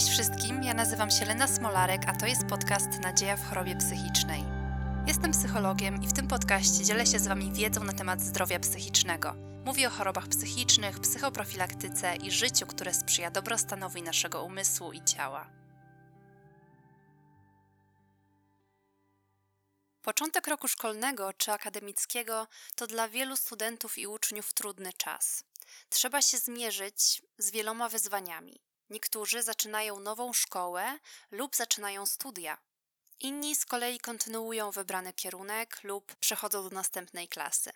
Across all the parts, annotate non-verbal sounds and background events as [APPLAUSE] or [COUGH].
Cześć wszystkim, ja nazywam się Lena Smolarek, a to jest podcast Nadzieja w chorobie psychicznej. Jestem psychologiem i w tym podcaście dzielę się z Wami wiedzą na temat zdrowia psychicznego. Mówię o chorobach psychicznych, psychoprofilaktyce i życiu, które sprzyja dobrostanowi naszego umysłu i ciała. Początek roku szkolnego czy akademickiego to dla wielu studentów i uczniów trudny czas. Trzeba się zmierzyć z wieloma wyzwaniami. Niektórzy zaczynają nową szkołę lub zaczynają studia. Inni z kolei kontynuują wybrany kierunek lub przechodzą do następnej klasy.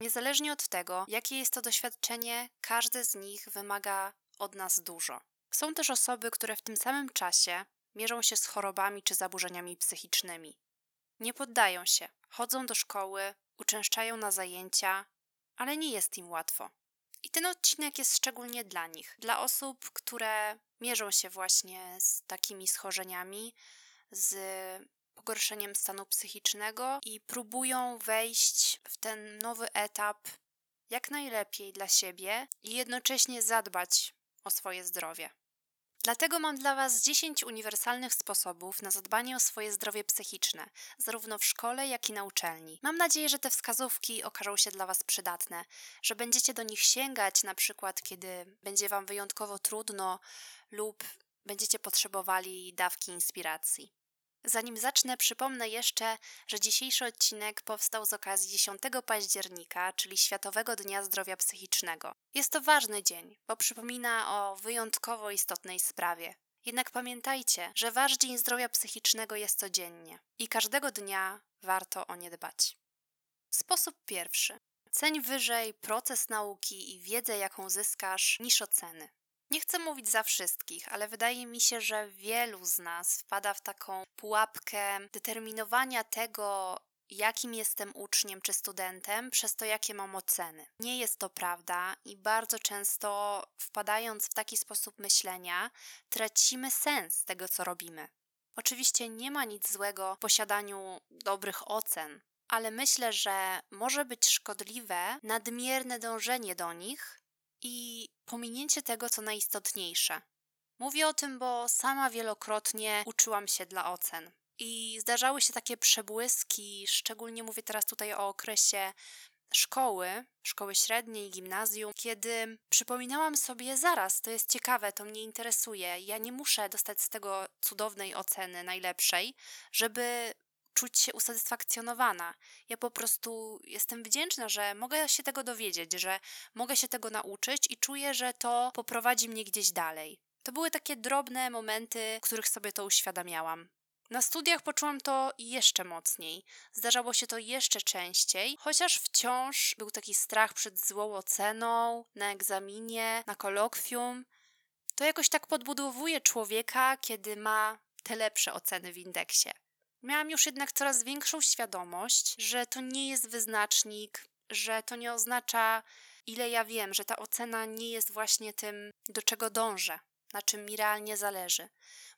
Niezależnie od tego, jakie jest to doświadczenie, każdy z nich wymaga od nas dużo. Są też osoby, które w tym samym czasie mierzą się z chorobami czy zaburzeniami psychicznymi. Nie poddają się, chodzą do szkoły, uczęszczają na zajęcia, ale nie jest im łatwo. I ten odcinek jest szczególnie dla nich, dla osób, które mierzą się właśnie z takimi schorzeniami, z pogorszeniem stanu psychicznego i próbują wejść w ten nowy etap jak najlepiej dla siebie i jednocześnie zadbać o swoje zdrowie. Dlatego mam dla Was 10 uniwersalnych sposobów na zadbanie o swoje zdrowie psychiczne, zarówno w szkole, jak i na uczelni. Mam nadzieję, że te wskazówki okażą się dla Was przydatne, że będziecie do nich sięgać, na przykład kiedy będzie Wam wyjątkowo trudno lub będziecie potrzebowali dawki inspiracji. Zanim zacznę, przypomnę jeszcze, że dzisiejszy odcinek powstał z okazji 10 października, czyli Światowego Dnia Zdrowia Psychicznego. Jest to ważny dzień, bo przypomina o wyjątkowo istotnej sprawie. Jednak pamiętajcie, że Wasz Dzień Zdrowia Psychicznego jest codziennie i każdego dnia warto o nie dbać. Sposób pierwszy. Ceń wyżej proces nauki i wiedzę, jaką zyskasz, niż oceny. Nie chcę mówić za wszystkich, ale wydaje mi się, że wielu z nas wpada w taką pułapkę determinowania tego, jakim jestem uczniem czy studentem, przez to, jakie mam oceny. Nie jest to prawda i bardzo często wpadając w taki sposób myślenia, tracimy sens tego, co robimy. Oczywiście nie ma nic złego w posiadaniu dobrych ocen, ale myślę, że może być szkodliwe nadmierne dążenie do nich i pominięcie tego, co najistotniejsze. Mówię o tym, bo sama wielokrotnie uczyłam się dla ocen. I zdarzały się takie przebłyski, szczególnie mówię teraz tutaj o okresie szkoły, szkoły średniej, gimnazjum, kiedy przypominałam sobie, zaraz, to jest ciekawe, to mnie interesuje, ja nie muszę dostać z tego cudownej oceny, najlepszej, żeby czuć się usatysfakcjonowana. Ja po prostu jestem wdzięczna, że mogę się tego dowiedzieć, że mogę się tego nauczyć i czuję, że to poprowadzi mnie gdzieś dalej. To były takie drobne momenty, w których sobie to uświadamiałam. Na studiach poczułam to jeszcze mocniej. Zdarzało się to jeszcze częściej, chociaż wciąż był taki strach przed złą oceną, na egzaminie, na kolokwium. To jakoś tak podbudowuje człowieka, kiedy ma te lepsze oceny w indeksie. Miałam już jednak coraz większą świadomość, że to nie jest wyznacznik, że to nie oznacza, ile ja wiem, że ta ocena nie jest właśnie tym, do czego dążę, na czym mi realnie zależy.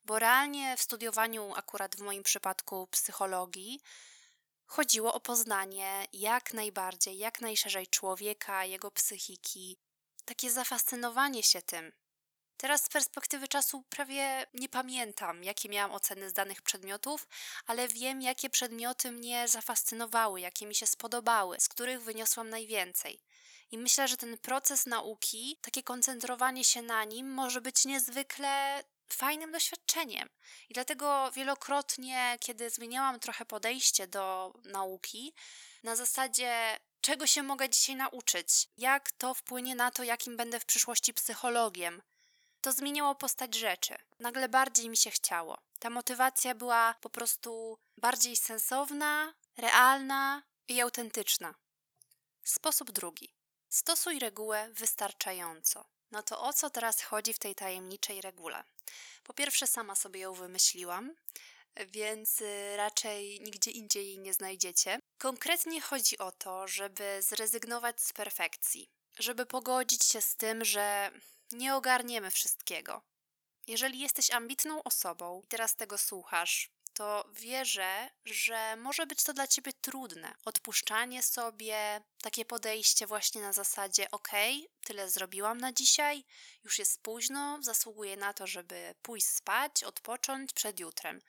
Bo realnie w studiowaniu, akurat w moim przypadku psychologii, chodziło o poznanie jak najbardziej, jak najszerzej człowieka, jego psychiki, takie zafascynowanie się tym, Teraz z perspektywy czasu prawie nie pamiętam, jakie miałam oceny z danych przedmiotów, ale wiem, jakie przedmioty mnie zafascynowały, jakie mi się spodobały, z których wyniosłam najwięcej. I myślę, że ten proces nauki, takie koncentrowanie się na nim, może być niezwykle fajnym doświadczeniem. I dlatego wielokrotnie, kiedy zmieniałam trochę podejście do nauki, na zasadzie czego się mogę dzisiaj nauczyć, jak to wpłynie na to, jakim będę w przyszłości psychologiem, to zmieniało postać rzeczy. Nagle bardziej mi się chciało. Ta motywacja była po prostu bardziej sensowna, realna i autentyczna. Sposób drugi. Stosuj regułę wystarczająco. No to o co teraz chodzi w tej tajemniczej regule? Po pierwsze, sama sobie ją wymyśliłam, więc y, raczej nigdzie indziej jej nie znajdziecie. Konkretnie chodzi o to, żeby zrezygnować z perfekcji, żeby pogodzić się z tym, że nie ogarniemy wszystkiego. Jeżeli jesteś ambitną osobą i teraz tego słuchasz, to wierzę, że może być to dla ciebie trudne. Odpuszczanie sobie, takie podejście właśnie na zasadzie: OK, tyle zrobiłam na dzisiaj, już jest późno, zasługuję na to, żeby pójść spać, odpocząć przed jutrem.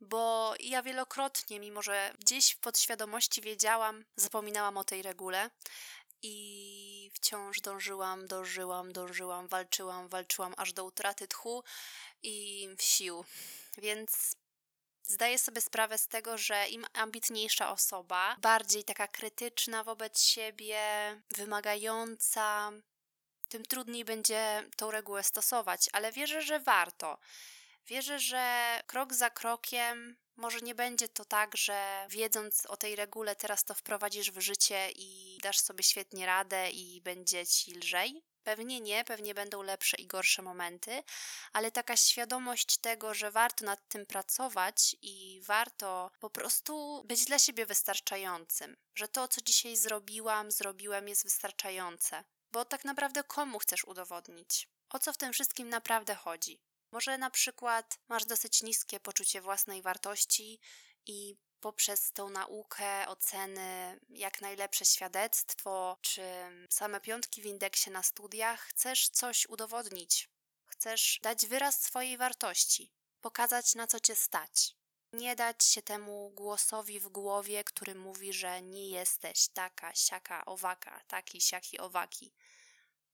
Bo ja wielokrotnie, mimo że gdzieś w podświadomości wiedziałam, zapominałam o tej regule, i wciąż dążyłam, dążyłam, dążyłam, walczyłam, walczyłam aż do utraty tchu i sił. Więc zdaję sobie sprawę z tego, że im ambitniejsza osoba, bardziej taka krytyczna wobec siebie, wymagająca, tym trudniej będzie tą regułę stosować, ale wierzę, że warto. Wierzę, że krok za krokiem może nie będzie to tak, że wiedząc o tej regule, teraz to wprowadzisz w życie i dasz sobie świetnie radę i będzie ci lżej. Pewnie nie, pewnie będą lepsze i gorsze momenty, ale taka świadomość tego, że warto nad tym pracować i warto po prostu być dla siebie wystarczającym, że to, co dzisiaj zrobiłam, zrobiłem, jest wystarczające. Bo tak naprawdę komu chcesz udowodnić? O co w tym wszystkim naprawdę chodzi? Może na przykład masz dosyć niskie poczucie własnej wartości i poprzez tą naukę, oceny, jak najlepsze świadectwo, czy same piątki w indeksie na studiach, chcesz coś udowodnić. Chcesz dać wyraz swojej wartości, pokazać na co cię stać. Nie dać się temu głosowi w głowie, który mówi, że nie jesteś taka, siaka, owaka, taki, siaki, owaki.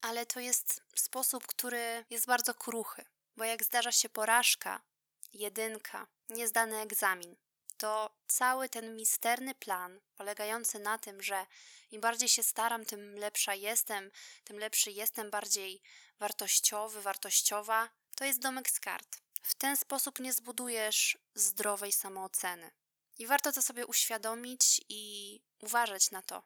Ale to jest sposób, który jest bardzo kruchy, bo jak zdarza się porażka, jedynka, niezdany egzamin, to cały ten misterny plan, polegający na tym, że im bardziej się staram, tym lepsza jestem, tym lepszy jestem, bardziej wartościowy, wartościowa, to jest domek z kart. W ten sposób nie zbudujesz zdrowej samooceny. I warto to sobie uświadomić i uważać na to.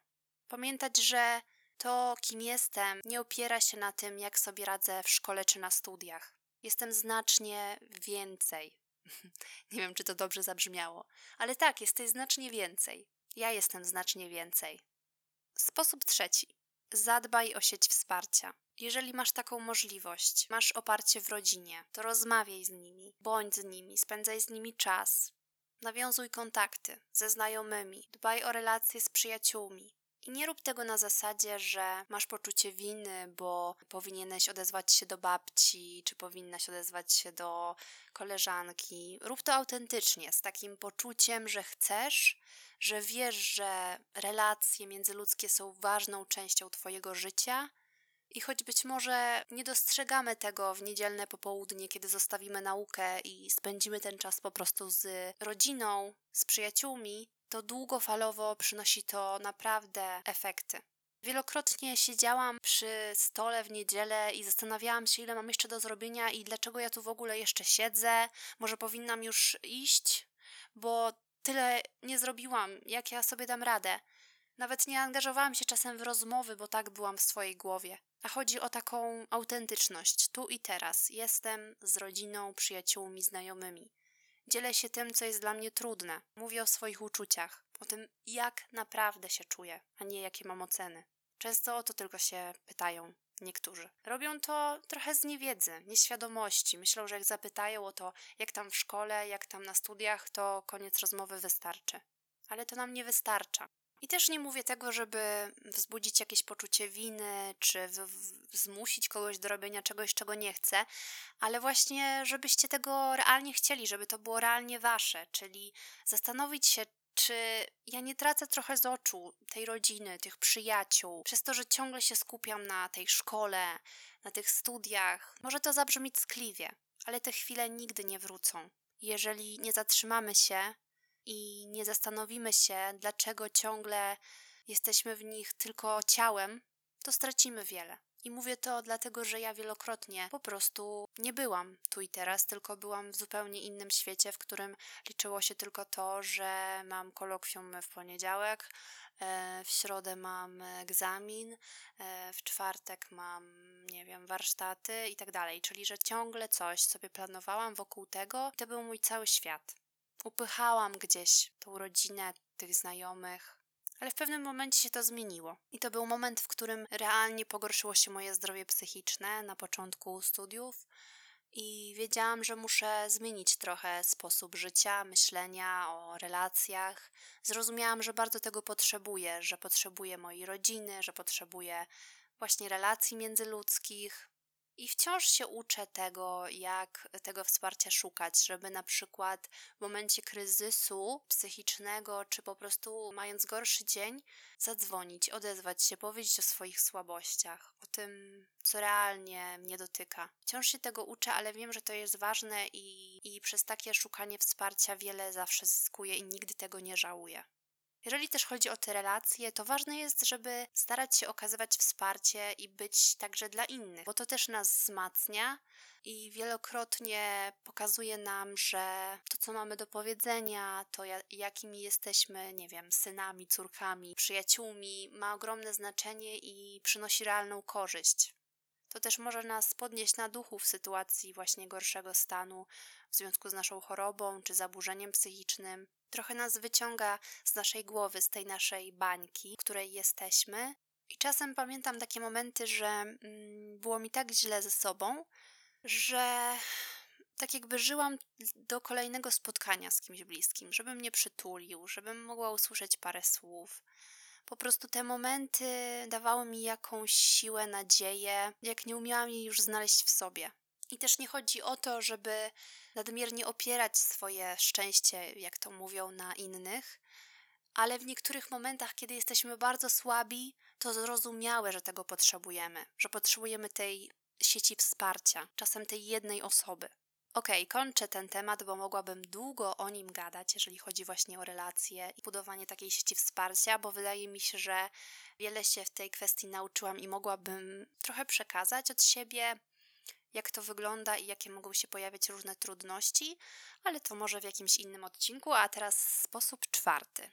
Pamiętać, że to, kim jestem, nie opiera się na tym, jak sobie radzę w szkole czy na studiach. Jestem znacznie więcej. [LAUGHS] Nie wiem, czy to dobrze zabrzmiało, ale tak, jesteś znacznie więcej. Ja jestem znacznie więcej. Sposób trzeci. Zadbaj o sieć wsparcia. Jeżeli masz taką możliwość, masz oparcie w rodzinie, to rozmawiaj z nimi, bądź z nimi, spędzaj z nimi czas. Nawiązuj kontakty ze znajomymi, dbaj o relacje z przyjaciółmi, i nie rób tego na zasadzie, że masz poczucie winy, bo powinieneś odezwać się do babci, czy powinnaś odezwać się do koleżanki. Rób to autentycznie, z takim poczuciem, że chcesz, że wiesz, że relacje międzyludzkie są ważną częścią Twojego życia. I choć być może nie dostrzegamy tego w niedzielne popołudnie, kiedy zostawimy naukę i spędzimy ten czas po prostu z rodziną, z przyjaciółmi, to długofalowo przynosi to naprawdę efekty. Wielokrotnie siedziałam przy stole w niedzielę i zastanawiałam się, ile mam jeszcze do zrobienia i dlaczego ja tu w ogóle jeszcze siedzę. Może powinnam już iść, bo tyle nie zrobiłam, jak ja sobie dam radę. Nawet nie angażowałam się czasem w rozmowy, bo tak byłam w swojej głowie. A chodzi o taką autentyczność, tu i teraz. Jestem z rodziną, przyjaciółmi, znajomymi. Dzielę się tym, co jest dla mnie trudne. Mówię o swoich uczuciach, o tym, jak naprawdę się czuję, a nie jakie mam oceny. Często o to tylko się pytają niektórzy. Robią to trochę z niewiedzy, nieświadomości. Myślą, że jak zapytają o to, jak tam w szkole, jak tam na studiach, to koniec rozmowy wystarczy. Ale to nam nie wystarcza. I też nie mówię tego, żeby wzbudzić jakieś poczucie winy, czy zmusić kogoś do robienia czegoś, czego nie chce, ale właśnie, żebyście tego realnie chcieli, żeby to było realnie wasze, czyli zastanowić się, czy ja nie tracę trochę z oczu tej rodziny, tych przyjaciół, przez to, że ciągle się skupiam na tej szkole, na tych studiach. Może to zabrzmi ckliwie, ale te chwile nigdy nie wrócą. Jeżeli nie zatrzymamy się i nie zastanowimy się, dlaczego ciągle jesteśmy w nich tylko ciałem, to stracimy wiele. I mówię to dlatego, że ja wielokrotnie po prostu nie byłam tu i teraz, tylko byłam w zupełnie innym świecie, w którym liczyło się tylko to, że mam kolokwium w poniedziałek, e, w środę mam egzamin, e, w czwartek mam, nie wiem, warsztaty i tak dalej. Czyli, że ciągle coś sobie planowałam wokół tego, to był mój cały świat upychałam gdzieś tą rodzinę, tych znajomych. Ale w pewnym momencie się to zmieniło. I to był moment, w którym realnie pogorszyło się moje zdrowie psychiczne na początku studiów. i wiedziałam, że muszę zmienić trochę sposób życia, myślenia o relacjach. Zrozumiałam, że bardzo tego potrzebuję, że potrzebuję mojej rodziny, że potrzebuję właśnie relacji międzyludzkich, i wciąż się uczę tego, jak tego wsparcia szukać, żeby na przykład w momencie kryzysu psychicznego, czy po prostu mając gorszy dzień, zadzwonić, odezwać się, powiedzieć o swoich słabościach, o tym, co realnie mnie dotyka. Wciąż się tego uczę, ale wiem, że to jest ważne i, i przez takie szukanie wsparcia wiele zawsze zyskuję i nigdy tego nie żałuję. Jeżeli też chodzi o te relacje, to ważne jest, żeby starać się okazywać wsparcie i być także dla innych, bo to też nas wzmacnia i wielokrotnie pokazuje nam, że to, co mamy do powiedzenia, to jakimi jesteśmy, nie wiem, synami, córkami, przyjaciółmi, ma ogromne znaczenie i przynosi realną korzyść. To też może nas podnieść na duchu w sytuacji właśnie gorszego stanu w związku z naszą chorobą czy zaburzeniem psychicznym trochę nas wyciąga z naszej głowy, z tej naszej bańki, w której jesteśmy. I czasem pamiętam takie momenty, że mm, było mi tak źle ze sobą, że tak jakby żyłam do kolejnego spotkania z kimś bliskim, żeby mnie przytulił, żebym mogła usłyszeć parę słów. Po prostu te momenty dawały mi jakąś siłę, nadzieję, jak nie umiałam jej już znaleźć w sobie. I też nie chodzi o to, żeby nadmiernie opierać swoje szczęście, jak to mówią, na innych, ale w niektórych momentach, kiedy jesteśmy bardzo słabi, to zrozumiałe, że tego potrzebujemy, że potrzebujemy tej sieci wsparcia, czasem tej jednej osoby. Okej, okay, kończę ten temat, bo mogłabym długo o nim gadać, jeżeli chodzi właśnie o relacje i budowanie takiej sieci wsparcia, bo wydaje mi się, że wiele się w tej kwestii nauczyłam i mogłabym trochę przekazać od siebie, jak to wygląda i jakie mogą się pojawiać różne trudności, ale to może w jakimś innym odcinku. A teraz sposób czwarty.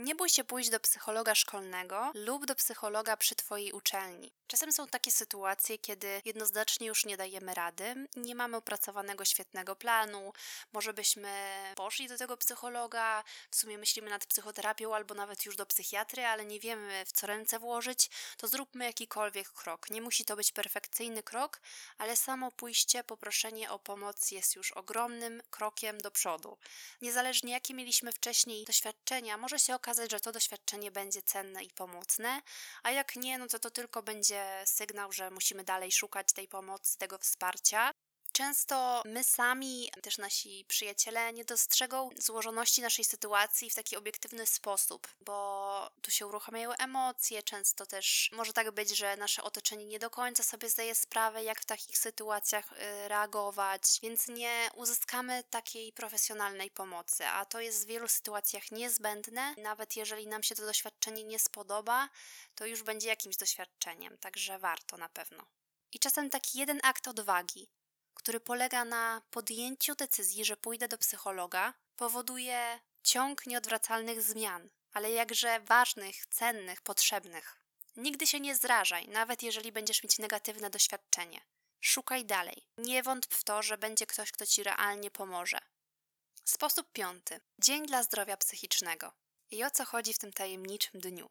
Nie bój się pójść do psychologa szkolnego lub do psychologa przy Twojej uczelni. Czasem są takie sytuacje, kiedy jednoznacznie już nie dajemy rady, nie mamy opracowanego świetnego planu, może byśmy poszli do tego psychologa, w sumie myślimy nad psychoterapią albo nawet już do psychiatry, ale nie wiemy w co ręce włożyć, to zróbmy jakikolwiek krok. Nie musi to być perfekcyjny krok, ale samo pójście, poproszenie o pomoc jest już ogromnym krokiem do przodu. Niezależnie jakie mieliśmy wcześniej doświadczenia, może się okazać, że to doświadczenie będzie cenne i pomocne, a jak nie, no to to tylko będzie sygnał, że musimy dalej szukać tej pomocy, tego wsparcia. Często my sami, też nasi przyjaciele, nie dostrzegą złożoności naszej sytuacji w taki obiektywny sposób, bo tu się uruchamiają emocje, często też może tak być, że nasze otoczenie nie do końca sobie zdaje sprawę, jak w takich sytuacjach y, reagować, więc nie uzyskamy takiej profesjonalnej pomocy, a to jest w wielu sytuacjach niezbędne. Nawet jeżeli nam się to doświadczenie nie spodoba, to już będzie jakimś doświadczeniem, także warto na pewno. I czasem taki jeden akt odwagi, który polega na podjęciu decyzji, że pójdę do psychologa, powoduje ciąg nieodwracalnych zmian, ale jakże ważnych, cennych, potrzebnych. Nigdy się nie zrażaj, nawet jeżeli będziesz mieć negatywne doświadczenie. Szukaj dalej. Nie wątp w to, że będzie ktoś, kto ci realnie pomoże. Sposób piąty. Dzień dla zdrowia psychicznego. I o co chodzi w tym tajemniczym dniu?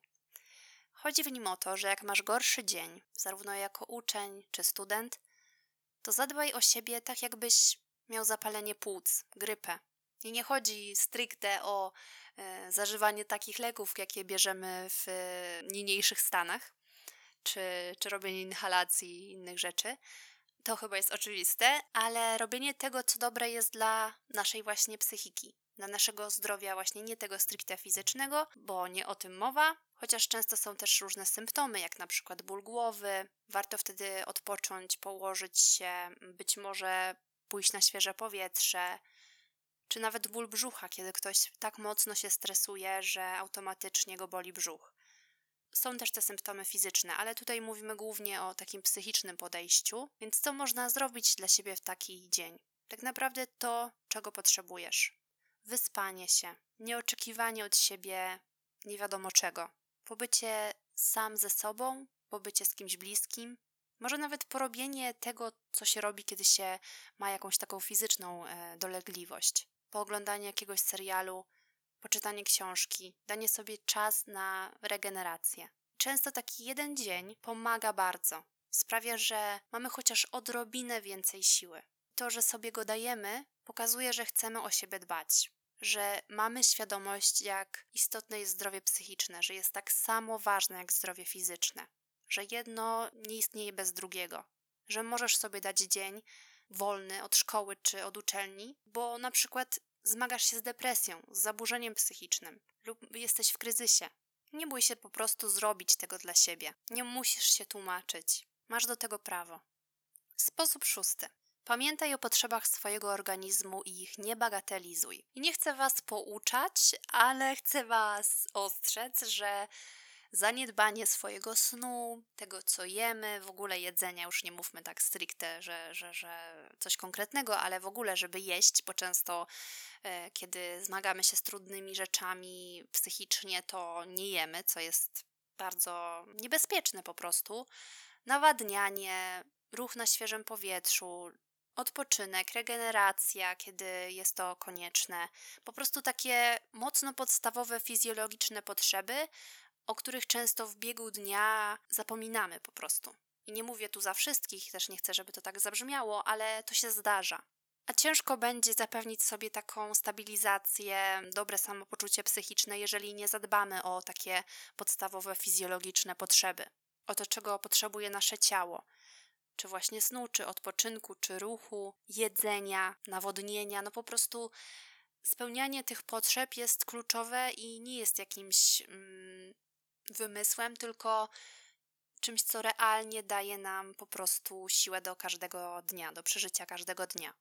Chodzi w nim o to, że jak masz gorszy dzień, zarówno jako uczeń czy student, to zadbaj o siebie tak, jakbyś miał zapalenie płuc, grypę. I nie chodzi stricte o e, zażywanie takich leków, jakie bierzemy w e, niniejszych stanach, czy, czy robienie inhalacji i innych rzeczy. To chyba jest oczywiste, ale robienie tego, co dobre jest dla naszej właśnie psychiki, dla naszego zdrowia, właśnie nie tego stricte fizycznego, bo nie o tym mowa, chociaż często są też różne symptomy, jak na przykład ból głowy. Warto wtedy odpocząć, położyć się, być może pójść na świeże powietrze, czy nawet ból brzucha, kiedy ktoś tak mocno się stresuje, że automatycznie go boli brzuch. Są też te symptomy fizyczne, ale tutaj mówimy głównie o takim psychicznym podejściu, więc co można zrobić dla siebie w taki dzień? Tak naprawdę to, czego potrzebujesz. Wyspanie się, nieoczekiwanie od siebie nie wiadomo czego pobycie sam ze sobą, pobycie z kimś bliskim, może nawet porobienie tego, co się robi, kiedy się ma jakąś taką fizyczną e, dolegliwość. Pooglądanie jakiegoś serialu, poczytanie książki, danie sobie czas na regenerację. Często taki jeden dzień pomaga bardzo. Sprawia, że mamy chociaż odrobinę więcej siły. to, że sobie go dajemy, pokazuje, że chcemy o siebie dbać, że mamy świadomość, jak istotne jest zdrowie psychiczne, że jest tak samo ważne jak zdrowie fizyczne, że jedno nie istnieje bez drugiego, że możesz sobie dać dzień wolny od szkoły czy od uczelni, bo na przykład zmagasz się z depresją, z zaburzeniem psychicznym lub jesteś w kryzysie. Nie bój się po prostu zrobić tego dla siebie. Nie musisz się tłumaczyć. Masz do tego prawo. Sposób szósty. Pamiętaj o potrzebach swojego organizmu i ich nie bagatelizuj. Nie chcę Was pouczać, ale chcę Was ostrzec, że zaniedbanie swojego snu, tego co jemy, w ogóle jedzenia, już nie mówmy tak stricte, że, że, że coś konkretnego, ale w ogóle, żeby jeść, bo często e, kiedy zmagamy się z trudnymi rzeczami psychicznie, to nie jemy, co jest bardzo niebezpieczne po prostu. Nawadnianie, ruch na świeżym powietrzu, odpoczynek, regeneracja, kiedy jest to konieczne. Po prostu takie mocno podstawowe fizjologiczne potrzeby, o których często w biegu dnia zapominamy po prostu. I nie mówię tu za wszystkich, też nie chcę, żeby to tak zabrzmiało, ale to się zdarza. A ciężko będzie zapewnić sobie taką stabilizację, dobre samopoczucie psychiczne, jeżeli nie zadbamy o takie podstawowe fizjologiczne potrzeby, o to, czego potrzebuje nasze ciało czy właśnie snu, czy odpoczynku, czy ruchu, jedzenia, nawodnienia. No po prostu spełnianie tych potrzeb jest kluczowe i nie jest jakimś mm, wymysłem, tylko czymś, co realnie daje nam po prostu siłę do każdego dnia, do przeżycia każdego dnia.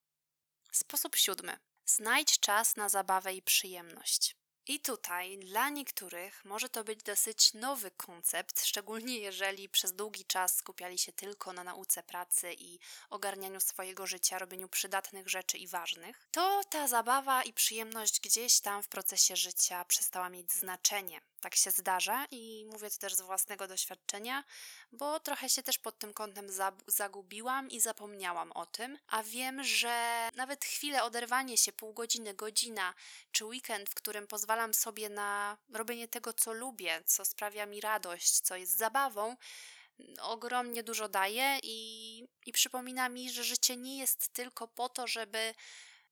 Sposób siódmy. Znajdź czas na zabawę i przyjemność. I tutaj dla niektórych może to być dosyć nowy koncept, [LAUGHS] szczególnie jeżeli przez długi czas skupiali się tylko na nauce pracy i ogarnianiu swojego życia, robieniu przydatnych rzeczy i ważnych. To ta zabawa i przyjemność gdzieś tam w procesie życia przestała mieć znaczenie. Tak się zdarza i mówię to też z własnego doświadczenia, bo trochę się też pod tym kątem zagubiłam i zapomniałam o tym, a wiem, że nawet chwilę oderwanie się, pół godziny, godzina czy weekend, w którym pozwalam sobie na robienie tego, co lubię, co sprawia mi radość, co jest zabawą, ogromnie dużo daje i, i przypomina mi, że życie nie jest tylko po to, żeby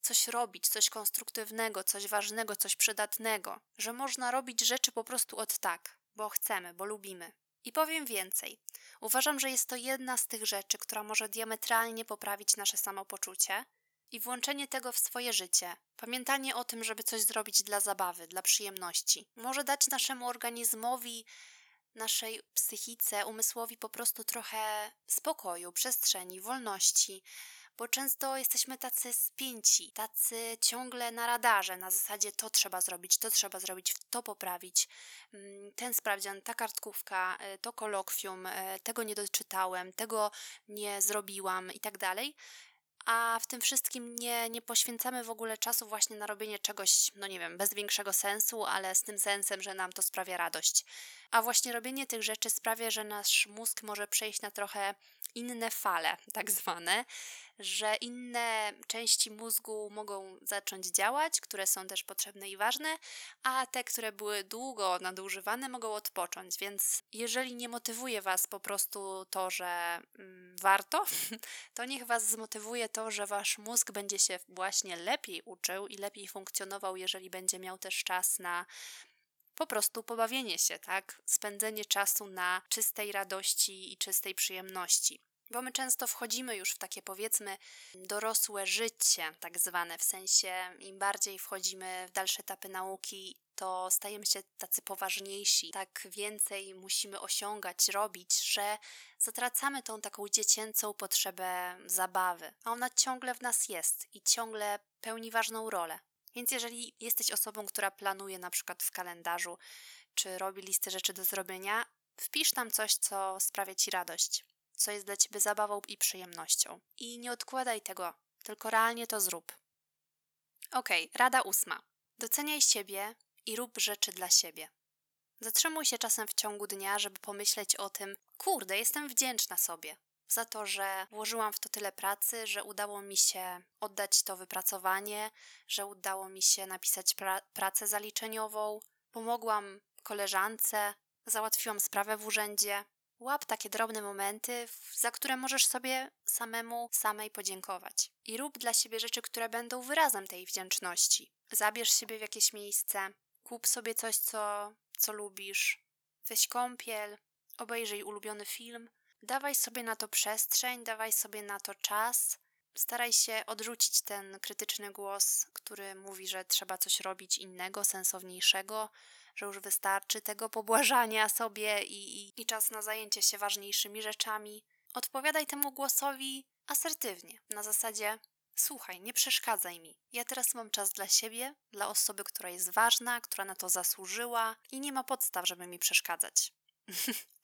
coś robić, coś konstruktywnego, coś ważnego, coś przydatnego, że można robić rzeczy po prostu od tak, bo chcemy, bo lubimy. I powiem więcej. Uważam, że jest to jedna z tych rzeczy, która może diametralnie poprawić nasze samopoczucie i włączenie tego w swoje życie, pamiętanie o tym, żeby coś zrobić dla zabawy, dla przyjemności, może dać naszemu organizmowi, naszej psychice, umysłowi po prostu trochę spokoju, przestrzeni, wolności, bo często jesteśmy tacy spięci, tacy ciągle na radarze, na zasadzie to trzeba zrobić, to trzeba zrobić, to poprawić, mm, ten sprawdzian, ta kartkówka, y, to kolokwium, y, tego nie doczytałem, tego nie zrobiłam i tak dalej a w tym wszystkim nie, nie poświęcamy w ogóle czasu właśnie na robienie czegoś, no nie wiem, bez większego sensu, ale z tym sensem, że nam to sprawia radość. A właśnie robienie tych rzeczy sprawia, że nasz mózg może przejść na trochę inne fale, tak zwane, że inne części mózgu mogą zacząć działać, które są też potrzebne i ważne, a te, które były długo nadużywane, mogą odpocząć. Więc jeżeli nie motywuje Was po prostu to, że mm, warto, [LAUGHS] to niech Was zmotywuje to, że Wasz mózg będzie się właśnie lepiej uczył i lepiej funkcjonował, jeżeli będzie miał też czas na po prostu pobawienie się, tak? Spędzenie czasu na czystej radości i czystej przyjemności. Bo my często wchodzimy już w takie powiedzmy dorosłe życie, tak zwane, w sensie im bardziej wchodzimy w dalsze etapy nauki, to stajemy się tacy poważniejsi, tak więcej musimy osiągać, robić, że zatracamy tą taką dziecięcą potrzebę zabawy, a ona ciągle w nas jest i ciągle pełni ważną rolę. Więc jeżeli jesteś osobą, która planuje na przykład w kalendarzu, czy robi listę rzeczy do zrobienia, wpisz tam coś, co sprawia ci radość co jest dla ciebie zabawą i przyjemnością. I nie odkładaj tego, tylko realnie to zrób. Ok, rada ósma. Doceniaj siebie i rób rzeczy dla siebie. Zatrzymuj się czasem w ciągu dnia, żeby pomyśleć o tym, kurde, jestem wdzięczna sobie za to, że włożyłam w to tyle pracy, że udało mi się oddać to wypracowanie, że udało mi się napisać pra pracę zaliczeniową, pomogłam koleżance, załatwiłam sprawę w urzędzie, Łap takie drobne momenty, za które możesz sobie samemu, samej podziękować. I rób dla siebie rzeczy, które będą wyrazem tej wdzięczności. Zabierz siebie w jakieś miejsce, kup sobie coś, co, co lubisz, weź kąpiel, obejrzyj ulubiony film. Dawaj sobie na to przestrzeń, dawaj sobie na to czas. Staraj się odrzucić ten krytyczny głos, który mówi, że trzeba coś robić innego, sensowniejszego, że już wystarczy tego pobłażania sobie i, i, i czas na zajęcie się ważniejszymi rzeczami. Odpowiadaj temu głosowi asertywnie, na zasadzie słuchaj, nie przeszkadzaj mi. Ja teraz mam czas dla siebie, dla osoby, która jest ważna, która na to zasłużyła i nie ma podstaw, żeby mi przeszkadzać. [LAUGHS]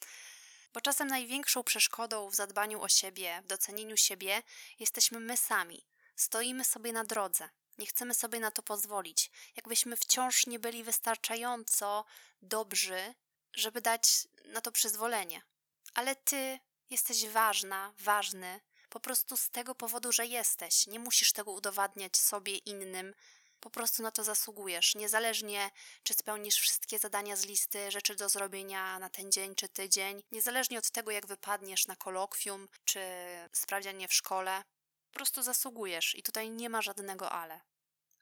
Bo czasem największą przeszkodą w zadbaniu o siebie, w docenieniu siebie jesteśmy my sami. Stoimy sobie na drodze, nie chcemy sobie na to pozwolić. Jakbyśmy wciąż nie byli wystarczająco dobrzy, żeby dać na to przyzwolenie. Ale ty jesteś ważna, ważny, po prostu z tego powodu, że jesteś. Nie musisz tego udowadniać sobie innym. Po prostu na to zasługujesz, niezależnie czy spełnisz wszystkie zadania z listy rzeczy do zrobienia na ten dzień czy tydzień, niezależnie od tego, jak wypadniesz na kolokwium czy sprawdzianie w szkole. Po prostu zasługujesz i tutaj nie ma żadnego ale.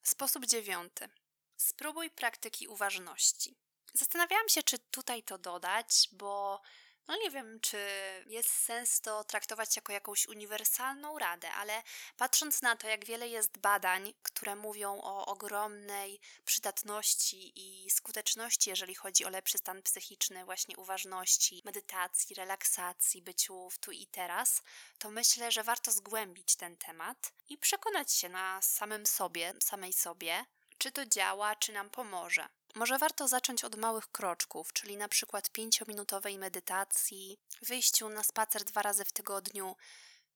Sposób dziewiąty. Spróbuj praktyki uważności. Zastanawiałam się, czy tutaj to dodać, bo no nie wiem, czy jest sens to traktować jako jakąś uniwersalną radę, ale patrząc na to, jak wiele jest badań, które mówią o ogromnej przydatności i skuteczności, jeżeli chodzi o lepszy stan psychiczny, właśnie uważności, medytacji, relaksacji, byciu w tu i teraz, to myślę, że warto zgłębić ten temat i przekonać się na samym sobie, samej sobie, czy to działa, czy nam pomoże. Może warto zacząć od małych kroczków, czyli na przykład pięciominutowej medytacji, wyjściu na spacer dwa razy w tygodniu,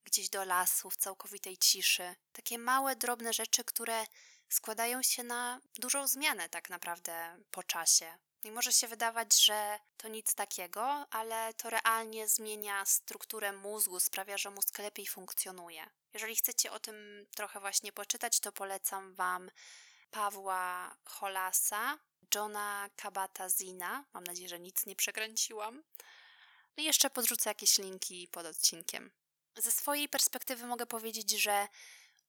gdzieś do lasu, w całkowitej ciszy. Takie małe, drobne rzeczy, które składają się na dużą zmianę tak naprawdę po czasie. I może się wydawać, że to nic takiego, ale to realnie zmienia strukturę mózgu, sprawia, że mózg lepiej funkcjonuje. Jeżeli chcecie o tym trochę właśnie poczytać, to polecam Wam Pawła Holasa, Johna Kabatazina. Mam nadzieję, że nic nie przekręciłam. No i jeszcze podrzucę jakieś linki pod odcinkiem. Ze swojej perspektywy mogę powiedzieć, że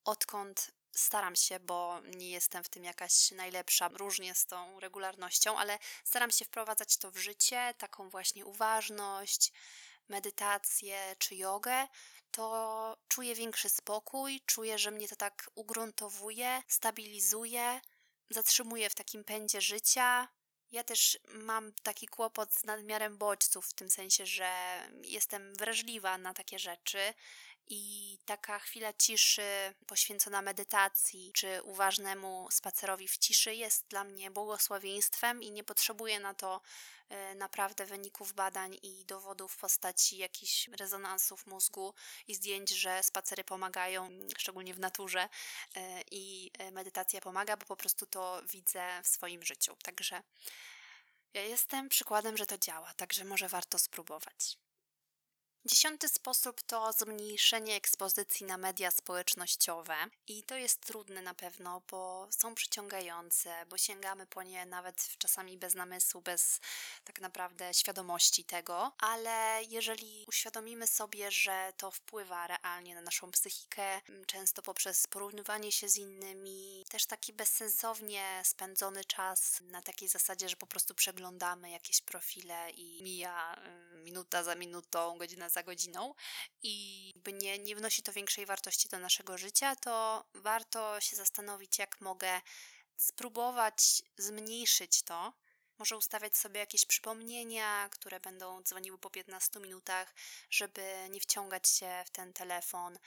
odkąd staram się, bo nie jestem w tym jakaś najlepsza, różnie z tą regularnością, ale staram się wprowadzać to w życie, taką właśnie uważność, medytację czy jogę, to czuję większy spokój, czuję, że mnie to tak ugruntowuje, stabilizuje, zatrzymuje w takim pędzie życia. Ja też mam taki kłopot z nadmiarem bodźców, w tym sensie, że jestem wrażliwa na takie rzeczy i taka chwila ciszy poświęcona medytacji czy uważnemu spacerowi w ciszy jest dla mnie błogosławieństwem i nie potrzebuję na to e, naprawdę wyników badań i dowodów w postaci jakichś rezonansów mózgu i zdjęć, że spacery pomagają, szczególnie w naturze e, i e, medytacja pomaga, bo po prostu to widzę w swoim życiu. Także ja jestem przykładem, że to działa, także może warto spróbować. Dziesiąty sposób to zmniejszenie ekspozycji na media społecznościowe i to jest trudne na pewno, bo są przyciągające, bo sięgamy po nie nawet czasami bez namysłu, bez tak naprawdę świadomości tego, ale jeżeli uświadomimy sobie, że to wpływa realnie na naszą psychikę, często poprzez porównywanie się z innymi, też taki bezsensownie spędzony czas na takiej zasadzie, że po prostu przeglądamy jakieś profile i mija minuta za minutą, godzina za za godziną i nie, nie wnosi to większej wartości do naszego życia, to warto się zastanowić, jak mogę spróbować zmniejszyć to. Może ustawiać sobie jakieś przypomnienia, które będą dzwoniły po 15 minutach, żeby nie wciągać się w ten telefon,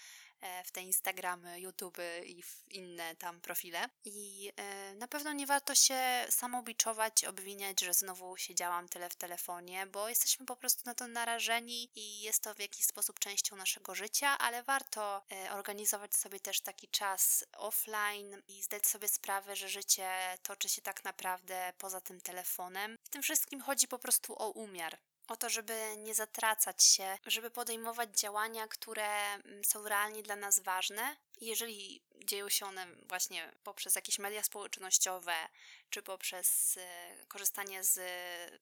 w te Instagramy, YouTube i w inne tam profile. I e, na pewno nie warto się samobiczować, obwiniać, że znowu siedziałam tyle w telefonie, bo jesteśmy po prostu na to narażeni i jest to w jakiś sposób częścią naszego życia, ale warto e, organizować sobie też taki czas offline i zdać sobie sprawę, że życie toczy się tak naprawdę poza tym telefonem. W tym wszystkim chodzi po prostu o umiar o to, żeby nie zatracać się, żeby podejmować działania, które mm, są realnie dla nas ważne. Jeżeli dzieją się one właśnie poprzez jakieś media społecznościowe, czy poprzez e, korzystanie z,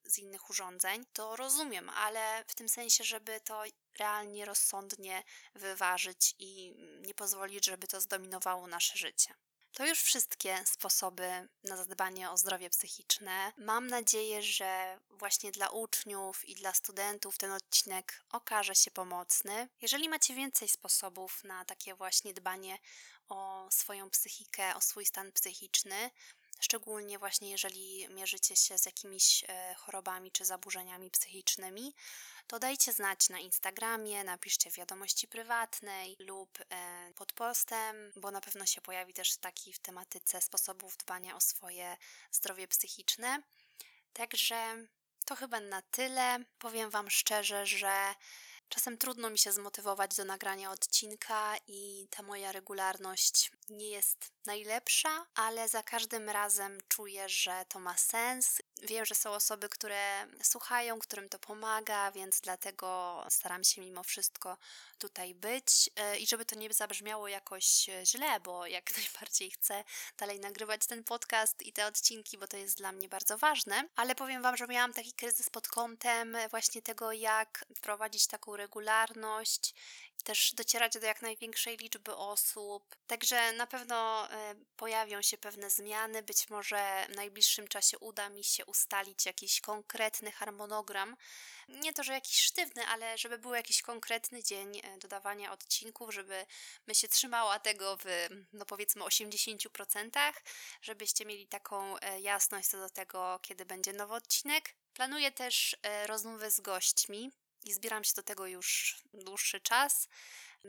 z innych urządzeń, to rozumiem, ale w tym sensie, żeby to realnie, rozsądnie wyważyć i nie pozwolić, żeby to zdominowało nasze życie. To już wszystkie sposoby na zadbanie o zdrowie psychiczne. Mam nadzieję, że właśnie dla uczniów i dla studentów ten odcinek okaże się pomocny. Jeżeli macie więcej sposobów na takie właśnie dbanie o swoją psychikę, o swój stan psychiczny, szczególnie właśnie jeżeli mierzycie się z jakimiś e, chorobami czy zaburzeniami psychicznymi, to dajcie znać na Instagramie, napiszcie wiadomości prywatnej lub e, pod postem, bo na pewno się pojawi też taki w tematyce sposobów dbania o swoje zdrowie psychiczne. Także to chyba na tyle. Powiem Wam szczerze, że Czasem trudno mi się zmotywować do nagrania odcinka i ta moja regularność nie jest najlepsza, ale za każdym razem czuję, że to ma sens. Wiem, że są osoby, które słuchają, którym to pomaga, więc dlatego staram się mimo wszystko tutaj być e, i żeby to nie zabrzmiało jakoś źle, bo jak [LAUGHS] najbardziej chcę dalej nagrywać ten podcast i te odcinki, bo to jest dla mnie bardzo ważne, ale powiem Wam, że miałam taki kryzys pod kątem właśnie tego, jak wprowadzić taką regularność też docierać do jak największej liczby osób. Także na pewno e, pojawią się pewne zmiany. Być może w najbliższym czasie uda mi się ustalić jakiś konkretny harmonogram. Nie to, że jakiś sztywny, ale żeby był jakiś konkretny dzień e, dodawania odcinków, żeby my się trzymała tego w, no powiedzmy, 80%, żebyście mieli taką e, jasność co do tego, kiedy będzie nowy odcinek. Planuję też rozmowy z gośćmi i zbieram się do tego już dłuższy czas,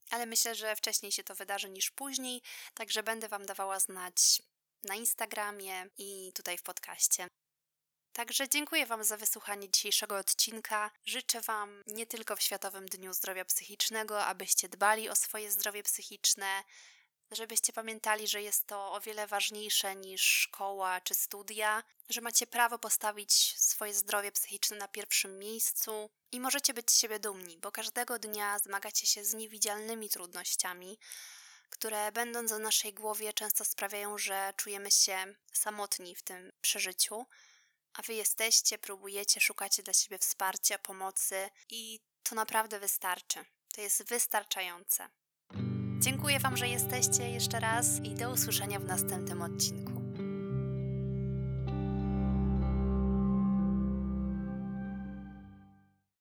ale myślę, że wcześniej się to wydarzy niż później, także będę Wam dawała znać na Instagramie i tutaj w podcaście. Także dziękuję Wam za wysłuchanie dzisiejszego odcinka. Życzę Wam nie tylko w Światowym Dniu Zdrowia Psychicznego, abyście dbali o swoje zdrowie psychiczne, żebyście pamiętali, że jest to o wiele ważniejsze niż szkoła czy studia, że macie prawo postawić swoje zdrowie psychiczne na pierwszym miejscu i możecie być z siebie dumni, bo każdego dnia zmagacie się z niewidzialnymi trudnościami, które będąc w naszej głowie często sprawiają, że czujemy się samotni w tym przeżyciu, a wy jesteście, próbujecie, szukacie dla siebie wsparcia, pomocy i to naprawdę wystarczy. To jest wystarczające. Dziękuję Wam, że jesteście jeszcze raz i do usłyszenia w następnym odcinku.